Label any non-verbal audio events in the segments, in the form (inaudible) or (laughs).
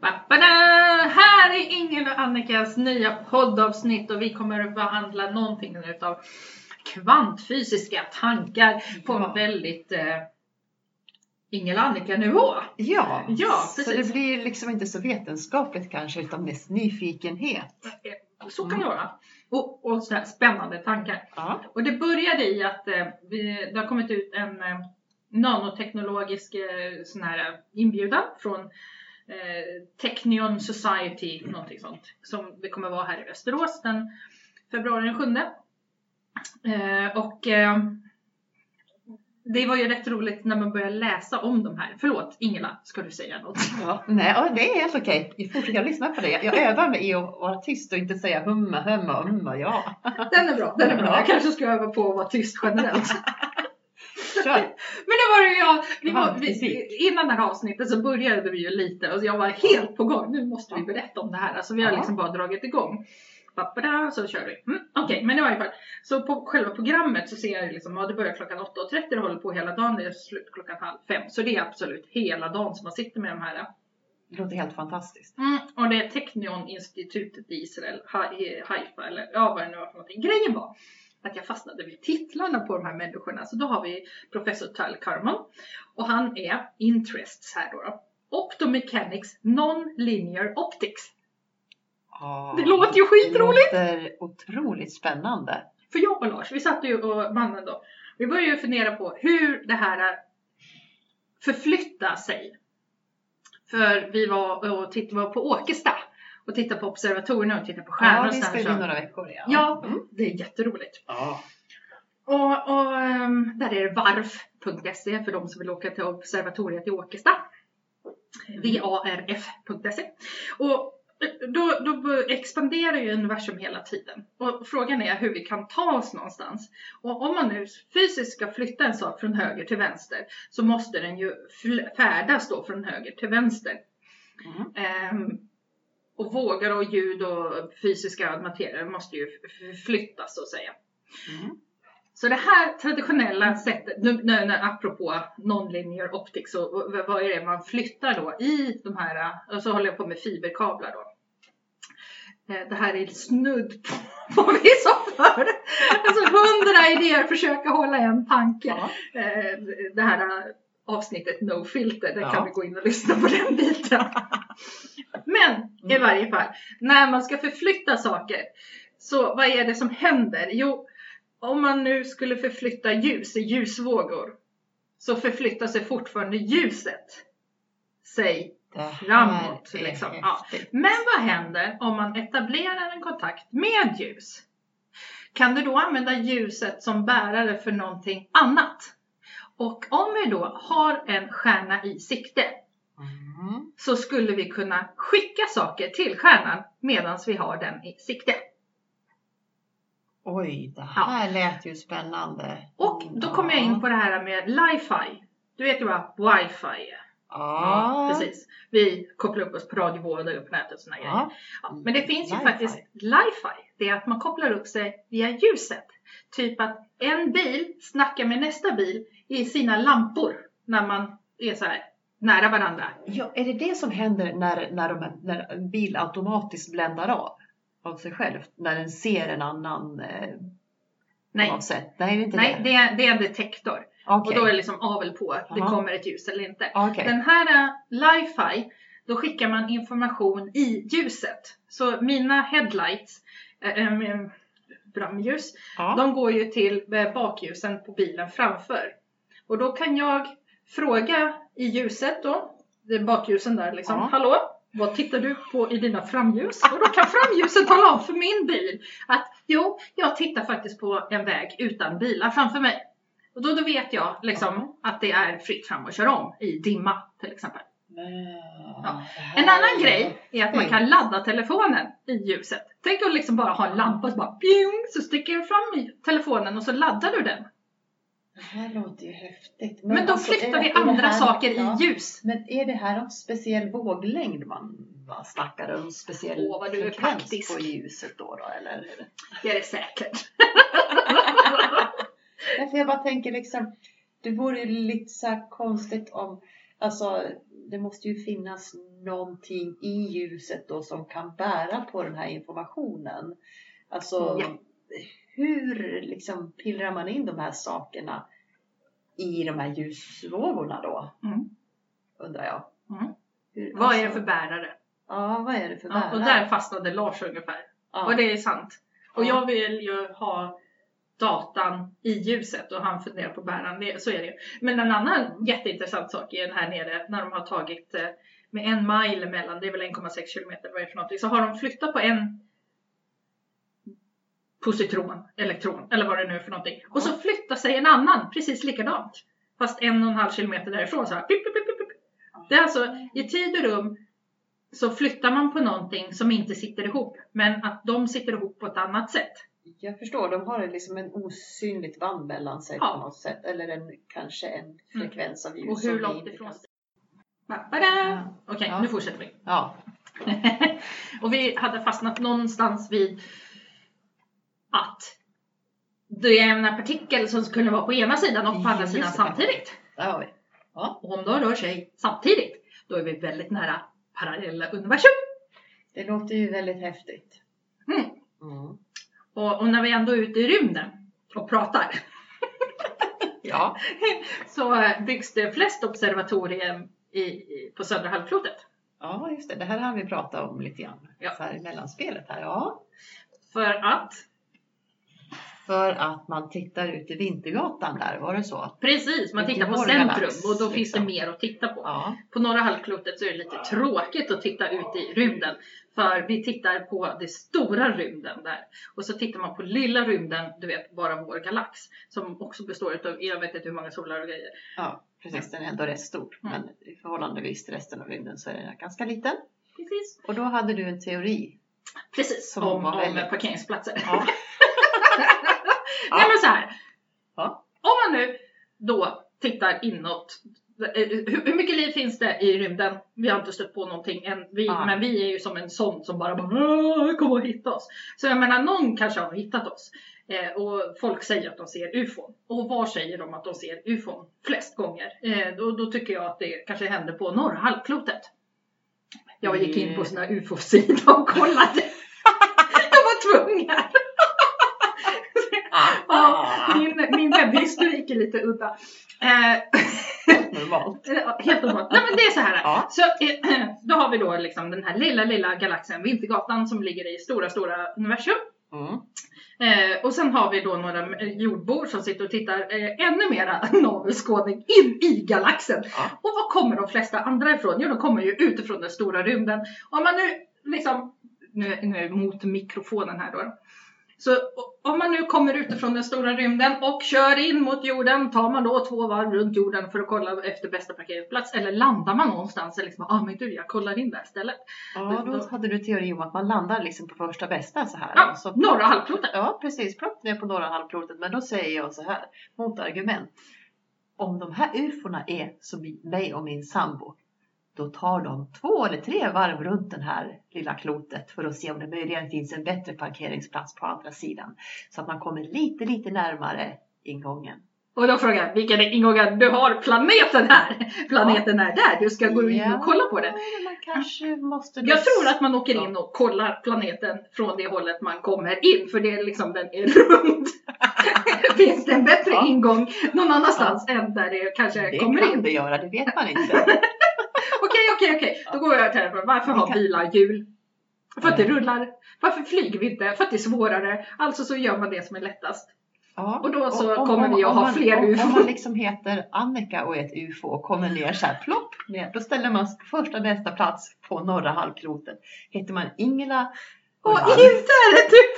Ba-ba-da! Här är Ingela och Annikas nya poddavsnitt och vi kommer att behandla någonting utav kvantfysiska tankar på en väldigt eh, Ingela och Annika-nivå. Ja, Ja, så precis. det blir liksom inte så vetenskapligt kanske utan mest nyfikenhet. Så kan det vara. Och, och så här spännande tankar. Ja. Och det började i att eh, vi, det har kommit ut en eh, nanoteknologisk eh, sån här eh, inbjudan från eh, Technion Society, någonting sånt, som det kommer vara här i Västerås den februari den 7. Eh, och eh, det var ju rätt roligt när man började läsa om de här. Förlåt, Ingela, ska du säga något? Ja, nej, det är helt okej. Vi fortsätter lyssna på det. Jag, jag (laughs) övar mig i att vara tyst och inte säga humma, humma, humma, ja. Den är bra, den är bra. Jag kanske ska öva på att vara tyst generellt. (laughs) Kör. (laughs) Men det var det ju jag. Vi var, vi, innan det här avsnittet så började vi ju lite och jag var helt på gång. Nu måste vi berätta om det här. Alltså vi har liksom bara dragit igång. Ba-ba-da, Så kör vi. Mm, Okej, men i varje fall. Så på själva programmet så ser jag liksom, ja det börjar klockan 8.30 det håller på hela dagen. Det är slut klockan halv fem. Så det är absolut hela dagen som man sitter med de här. Det låter helt fantastiskt. Mm, och det är Technion-institutet i Israel, Ha- Haifa eller ja vad det nu var för någonting. Grejen var att jag fastnade vid titlarna på de här människorna. Så då har vi professor Tal Karman och han är interests här då. då. Optomechanics Non-Linear Optics. Ja, Det låter ju skitroligt! Det låter otroligt spännande. För jag och Lars, vi satt ju och mannen då. Vi började ju fundera på hur det här är förflytta sig. För vi var och tittade på Åkesta och tittade på observatorierna och tittade på stjärnor Ja, och vi så ska ju några veckor. Ja. Ja, Mm. det är jätteroligt. ja. Och, och ehm, där är det varf.se för de som vill åka till observatoriet i Åkesta. varf.se. Och då, då expanderar ju universum hela tiden. Och frågan är hur vi kan ta oss någonstans. Och om man nu fysiskt ska flytta en sak från höger till vänster så måste den ju färdas då från höger till vänster. Mm. Ehm, och vågor och ljud och fysiska materier måste ju flyttas så att säga. Mm. Så det här traditionella sättet, nu, nu, nu, apropå non-linear optics, och, och vad är det man flyttar då i de här, och så håller jag på med fiberkablar då. Eh, Det här är snudd på (laughs) vad vi sa förr. Alltså hundra idéer, försöka hålla en tanke. Ja. Eh, Det här avsnittet No filter, där Ja. kan vi gå in och lyssna på den biten. (laughs) Men i Mm. varje fall, när man ska förflytta saker, så vad är det som händer? Jo, om man nu skulle förflytta ljus i ljusvågor, så förflyttar sig fortfarande ljuset. Här Framåt, liksom. Ja. men vad händer om man etablerar en kontakt med ljus? Kan du då använda ljuset som bärare för någonting annat? Och om vi då har en stjärna i sikte Mm. så skulle vi kunna skicka saker till stjärnan medan vi har den i sikte. Oj, det här lät ju spännande. Och då kommer jag in på det här med li-fi. Du vet ju vad wifi är? Ja, precis. Vi kopplar upp oss på radiovågor upp nätet och såna grejer. Ja. Ja, men det finns ju Li-fi. faktiskt li-fi. Det är att man kopplar upp sig via ljuset. Typ att en bil snackar med nästa bil i sina lampor när man är så här nära varandra. Ja, är det det som händer när, när, de, när en bil automatiskt bländar av av sig själv? När den ser en annan eh, Nej? Nej, det är inte nej det. det, är, det är en detektor. Okej. Och då är det liksom avel på att det Aha. kommer ett ljus eller inte. Okej. Den här uh, li-fi, då skickar man information i ljuset. Så mina headlights, äh, äh, framljus, Ja. de går ju till eh, bakljusen på bilen framför. Och då kan jag fråga i ljuset då, det bakljusen där liksom, Ja. hallå? Vad tittar du på i dina framljus? Och då kan framljuset tala om för min bil att jo, jag tittar faktiskt på en väg utan bilar framför mig. Och då, då vet jag liksom att det är fritt fram att köra om i dimma till exempel. Ja. En annan grej är att man kan ladda telefonen i ljuset. Tänk att liksom bara ha en lampa så bara pjong, så sticker du fram telefonen och så laddar du den. Det här låter ju häftigt. Men, då alltså, flyttar vi andra här- saker ja. i ljus. Men är det här någon speciell våglängd man, man snackar om? Speciell Åh, vad du är praktisk. på ljuset då? då eller? Det är det säkert. (laughs) Därför jag bara tänker liksom, det vore ju lite så konstigt om Alltså, det måste ju finnas någonting i ljuset då som kan bära på den här informationen. Alltså, Ja. hur liksom pillrar man in de här sakerna i de här ljusvågorna då? Mm. Undrar jag. Mm. Hur, Vad är det alltså- för bärare? Ja, vad är det för Ja, bärare? och där fastnade Lars ungefär. ja. Och det är sant. Och Ja. jag vill ju ha datan i ljuset och han funderar på. Det, så är det. Men en annan jätteintressant sak är här nere när de har tagit eh, med en mile emellan, det är väl 1,6 kilometer, vad är det för någonting, så har de flyttat på en positron, elektron eller vad det nu är för någonting. Och så flyttar sig en annan precis likadant. Fast en och en halv kilometer därifrån så här. Pip, pip, pip, pip. Det är alltså i tid och rum så flyttar man på någonting som inte sitter ihop. Men att de sitter ihop på ett annat sätt. Jag förstår, de har liksom en osynligt band mellan sig Ja. på något sätt. Eller en, kanske en frekvens av ljus Och som hur långt ifrån... Ja. Okej, Ja. nu fortsätter vi. Ja, (laughs) och vi hade fastnat någonstans vid att det är en partikel som skulle vara på ena sidan och på andra sidan samtidigt. där har vi. Och om de rör sig samtidigt, då är vi väldigt nära parallella universum. Det låter ju väldigt häftigt. Mm. Mm. Och, och när vi ändå är ute i rymden och pratar (laughs) Ja. (laughs) så eh, byggs det flest observatorier i, i, på södra halvklotet. ja, just det. Det här har vi pratat om lite grann. Ja. Så här i mellanspelet här. Ja. För att, För att man tittar ut i Vintergatan där, var det så? precis, man tittar på centrum och då finns det liksom. mer att titta på. Ja. På norra halvklotet så är det lite tråkigt att titta ut i rymden. För vi tittar på det stora rymden där. Och så tittar man på lilla rymden, du vet bara vår galax. Som också består av, jag vet inte hur många solar och grejer. ja, precis. Den är ändå rätt stor. Mm. Men i förhållandevis till resten av rymden så är den ganska liten. Precis. Och då hade du en teori. Precis, Som om, om väldigt- parkeringsplatser. Ja. (laughs) Nej men så här. Ja. Om man nu då tittar inåt. eh, Hur, mycket liv finns det i rymden? Vi har inte stött på någonting än. Vi, Ja. Men vi är ju som en sån som bara, bara kom och hitta oss. Så jag menar någon kanske har hittat oss. Eh, och folk säger att de ser ufon. Och var säger de att de ser ufon flest gånger? Eh, då, då tycker jag att det kanske händer på norra halvklotet. Jag gick in på sån här ufo-sida och kollade. (laughs) jag var tvungen. Ja, min, min webbhistorik är lite udda. Eh, Normalt. (laughs) helt normalt. Nej men det är så här. Ja. Så, eh, då har vi då liksom den här lilla, lilla galaxen Vintergatan som ligger i stora, stora universum. Mm. Eh, och sen har vi då några jordbor som sitter och tittar eh, ännu mera (laughs) navelskådning in i galaxen. Ja. Och var kommer de flesta andra ifrån? Jo, de kommer ju utifrån den stora rymden. Om man nu liksom, nu, nu mot mikrofonen här då. Så o- om man nu kommer utifrån den stora rymden och kör in mot jorden, tar man då två varv runt jorden för att kolla efter bästa parkeringsplats? Eller landar man någonstans och liksom, ah men du jag kollar in det här stället. Ja, då hade du teori om att man landar liksom på första bästa så här. Ja, så norra halvklotet. Ja, precis. Plopp ner på norra halvklotet. Men då säger jag så här, motargument. Om de här ufona är som mig och min sambo, då tar de två eller tre varv runt den här lilla klotet för att se om det möjligen finns en bättre parkeringsplats på andra sidan. Så att man kommer lite, lite närmare ingången. Och då frågar jag, vilken är ingången? Du har planeten här! Planeten är där, du ska gå in och kolla på den. Jag tror att man åker in och kollar planeten från det hållet man kommer in, för det är liksom, den är rund. (laughs) Finns det en bättre ingång någon annanstans än där det kanske det kommer kan in? det göra, det vet man inte. (laughs) Okej, okej. Då går jag till härifrån. Varför har bilar hjul? För att det rullar. Varför flyger vi inte? För att det är svårare. Alltså så gör man det som är lättast. Ja. Och då så Och- kommer vi att ha man, fler om, UFO. Om man liksom heter Annika och är ett UFO och kommer ner så här plopp ner, då ställer man första bästa plats på norra halvklotet. Heter man Ingela Och Uran, inte (laughs) är det typ...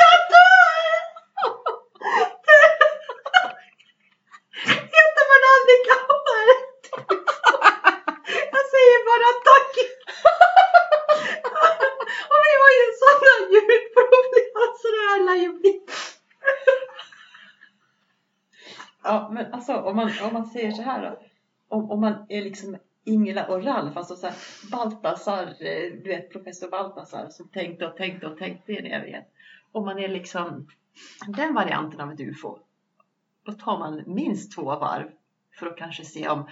Jag dör! Heter man Annika och är det typ... Jag säger bara tack! Och vi har ju en sån här ljudprovning, alltså det här lär ju bli... Ja, men alltså om man, om man säger så här då. Om, om man är liksom Ingela och Ralf, alltså så här Baltasar, eh, du vet professor Baltasar som tänkte och tänkte och tänkte i en evighet. Om man är liksom den varianten av ett UFO. Då tar man minst två varv för att kanske se om,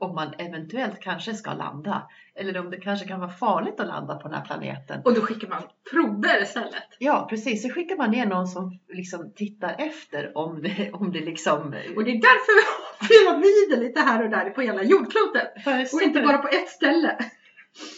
om man eventuellt kanske ska landa. Eller om det kanske kan vara farligt att landa på den här planeten. Och då skickar man prover istället. Ja, precis. Så skickar man ner någon som liksom tittar efter om det, om det liksom... Och det är därför vi har pyramider lite här och där på hela jordklotet. Och inte bara på ett ställe.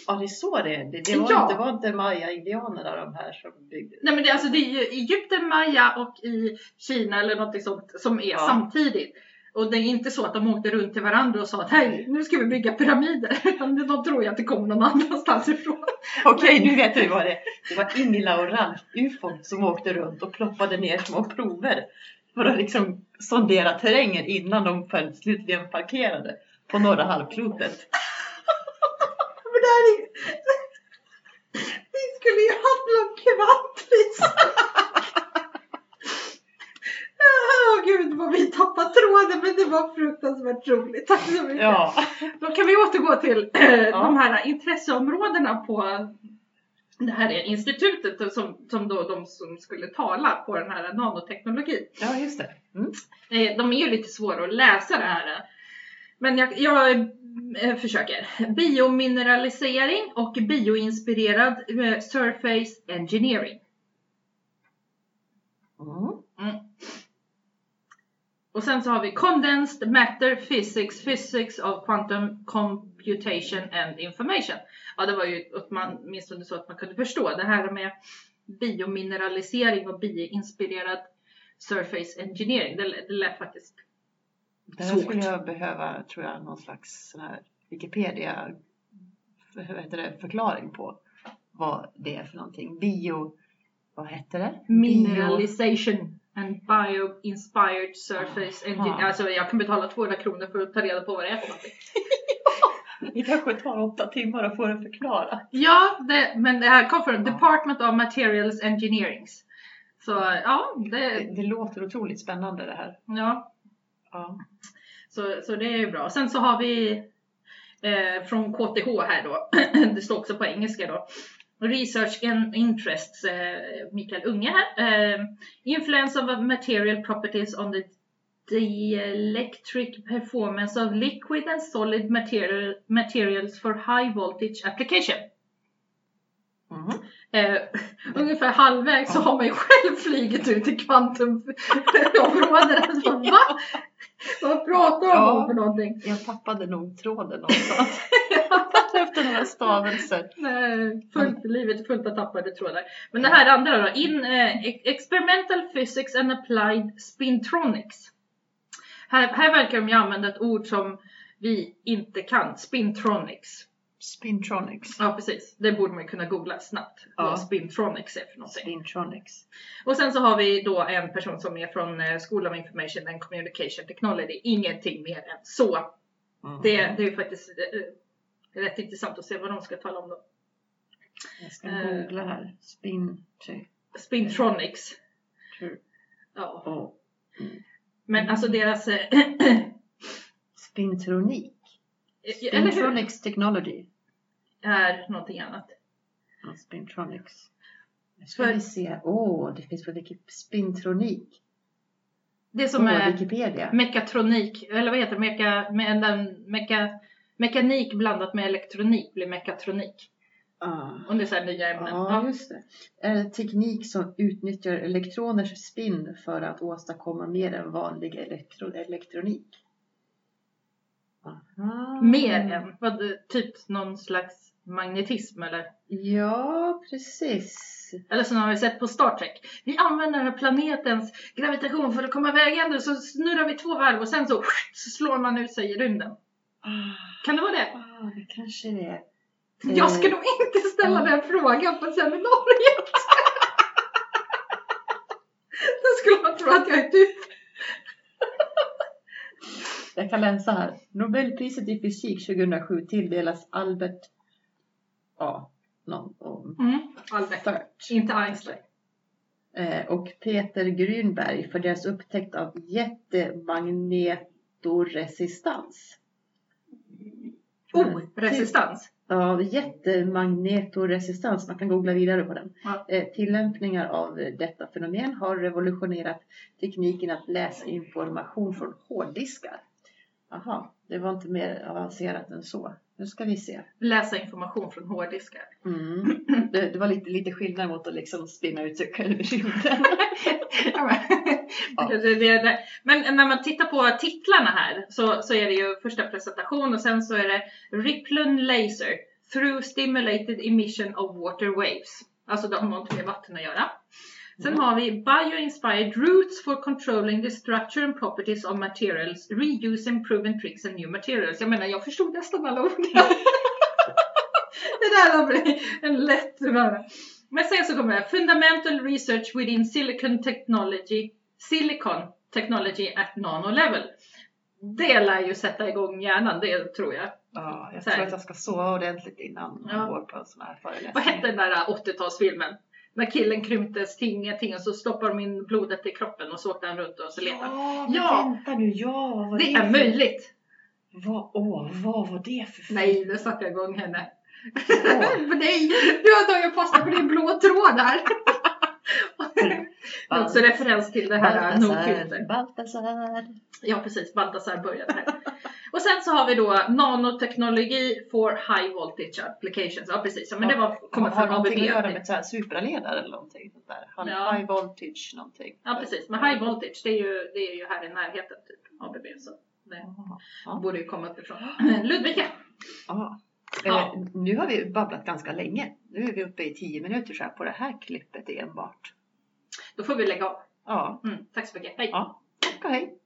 Ja, det är så det är. Det, det var, Ja. inte, var inte maya-indianerna de här som byggde. Nej men det, är alltså, det är ju Egypten, Maya och i Kina eller något sånt som är Ja. samtidigt. Och det är inte så att de åkte runt till varandra och sa att hej, nu ska vi bygga pyramider. (laughs) Utan de tror ju att det kommer någon annanstans ifrån. (laughs) Okej, nu vet vi vad det är. Det var Ingela och Ralf, ufon, som åkte runt och ploppade ner små prover för att liksom sondera terrängen innan de slutligen parkerade på norra halvklotet. (laughs) Men det här är... Det skulle ju handla om kvantfysik. Åh gud vad vi tappade tråden men det var fruktansvärt roligt. Tack så mycket. Ja, Då kan vi återgå till (clears throat) Ja. de här intresseområdena på det här är institutet som, som då de som skulle tala på den här nanoteknologin. ja just det. Mm. Eh, De är ju lite svåra att läsa det här. Men jag, jag eh, försöker. Biomineralisering och bioinspirerad eh, surface engineering. Mm. Och sen så har vi condensed matter physics, physics of quantum computation and information. Ja, det var ju åtminstone så att man kunde förstå det här med biomineralisering och bioinspirerad surface engineering. Det, det lät faktiskt Det här Svårt. skulle jag behöva, tror jag, någon slags sån här Wikipedia vad heter det, förklaring på vad det är för någonting. Bio, vad hette det? Mineralization and bio-inspired surface engineering. Aha. Alltså jag kan betala 200 kronor för att ta reda på vad det är för någonting. (laughs) det kanske tar åtta timmar att få det förklarat. Ja, det, men det här kom från Ja. Department of Materials Engineerings. Så ja, Det, det, det låter otroligt spännande det här. ja Ja. så, så det är ju bra. Sen så har vi eh, från KTH här då, (clears throat) det står också på engelska då. Research and Interests, eh, Mikael Unge här. Eh, influence of material properties on the dielectric performance of liquid and solid material, materials for high voltage application. Mhm. Eh, (laughs) ungefär halvvägs så har man ju själv flugit ut i kvantumområdet. (laughs) Va? Vad pratar de Ja. om för någonting? Jag tappade nog tråden någonstans. (laughs) Efter några stavelser. Nej, fullt, livet fullt av tappade trådar. Men det här andra då, in, eh, experimental physics and applied spintronics. Här, här verkar de ju använda ett ord som vi inte kan, spintronics. Spintronics. Ja precis, det borde man kunna googla snabbt. Ja. Vad spintronics är för någonting. Spintronics. Och sen så har vi då en person som är från eh, School of Information and Communication Technology. Ingenting mer än så. Mm. Det, det är ju faktiskt eh, rätt intressant att se vad de ska tala om då. Jag ska eh, googla här. Spin... Spintronics. True. Ja. Oh. Men alltså deras... eh, Spintronik. Spintronics Technology. Är någonting annat. Ja, Spintronics. Nu ska För- vi se. Åh, oh, det finns på Wiki- Spintronik. Det som På är Wikipedia. mekatronik, eller vad heter det? Meka, med den, meka, mekanik blandat med elektronik blir mekatronik. Ah. Om det är så här nya ämnen. Ja, Ja. just det. Är en teknik som utnyttjar elektroners spin för att åstadkomma mer än vanlig elektro elektronik. Aha. Mer än, vad, typ någon slags magnetism eller? Ja, precis. Eller som har vi sett på Star Trek. Vi använder den här planetens gravitation för att komma iväg ändå så snurrar vi två varv och sen så, så slår man ut sig i rymden. Ah, Kan det vara det? ah, det kanske det är. Jag ska Eh, nog inte ställa ja. den frågan på seminariet. Då skulle man tro att jag är typ Jag kan läsa här. Nobelpriset i fysik 2007 tilldelas Albert A. Någon, om mm, Albert. Inte Einstein. Eh, och Peter Grünberg för deras upptäckt av jättemagnetorresistans. Oh, resistans. av jättemagnetorresistans. Man kan googla vidare på den. Ja. Eh, tillämpningar av detta fenomen har revolutionerat tekniken att läsa information från hårddiskar. Aha, det var inte mer avancerat än så. Nu ska vi se. Läsa information från hårddiskar. Mm. Det, det var lite, lite skillnad mot att liksom spinna ut sig själv i rymden. (laughs) Ja, men, det, det, när man tittar på titlarna här så, så är det ju första presentation och sen så är det Riplun Laser through stimulated emission of water waves. Alltså det har något med vatten att göra. Sen har vi Bio-inspired roots for controlling the structure and properties of materials, reuse and proven tricks and new materials. Jag menar, jag förstod nästan alla ord. (laughs) det där var en lätt vara. Men sen så kommer det Fundamental research within silicon technology, silicon technology at nano level. Det lär ju sätta igång hjärnan, det tror jag. Ja, jag tror att jag ska sova ordentligt innan Ja. jag går på en sån här föreläsning. Vad hette den där 80-talsfilmen? När killen krymptes till ingenting och så stoppar de in blodet i kroppen och så åkte han runt och så letade. Ja, men Ja. vänta nu. Ja, vad Det är för- möjligt! Vad, åh, vad var det för film? Nej, nu satte jag igång henne. Nej, (laughs) du har tagit fasta på din blå tråd där. (laughs) Det också referens till det här Nordfilter. Baltasar. Ja precis, Baltasar började här. Och sen så har vi då nanoteknologi for high voltage applications. Ja precis, ja, men det var, kommer har från någonting att göra ABB. med så här supraledare eller någonting sånt där. High, Ja. high voltage någonting. Ja precis, men high voltage det är ju, det är ju här i närheten typ ABB. Så det. Ja. borde ju komma uppifrån. (gasps) Ludvika! Ja. Ja. Nu har vi babblat ganska länge. Nu är vi uppe i tio minuter så här på det här klippet enbart. Då får vi lägga av. Ja, Mm, tack så mycket, hej! ja. tack och hej.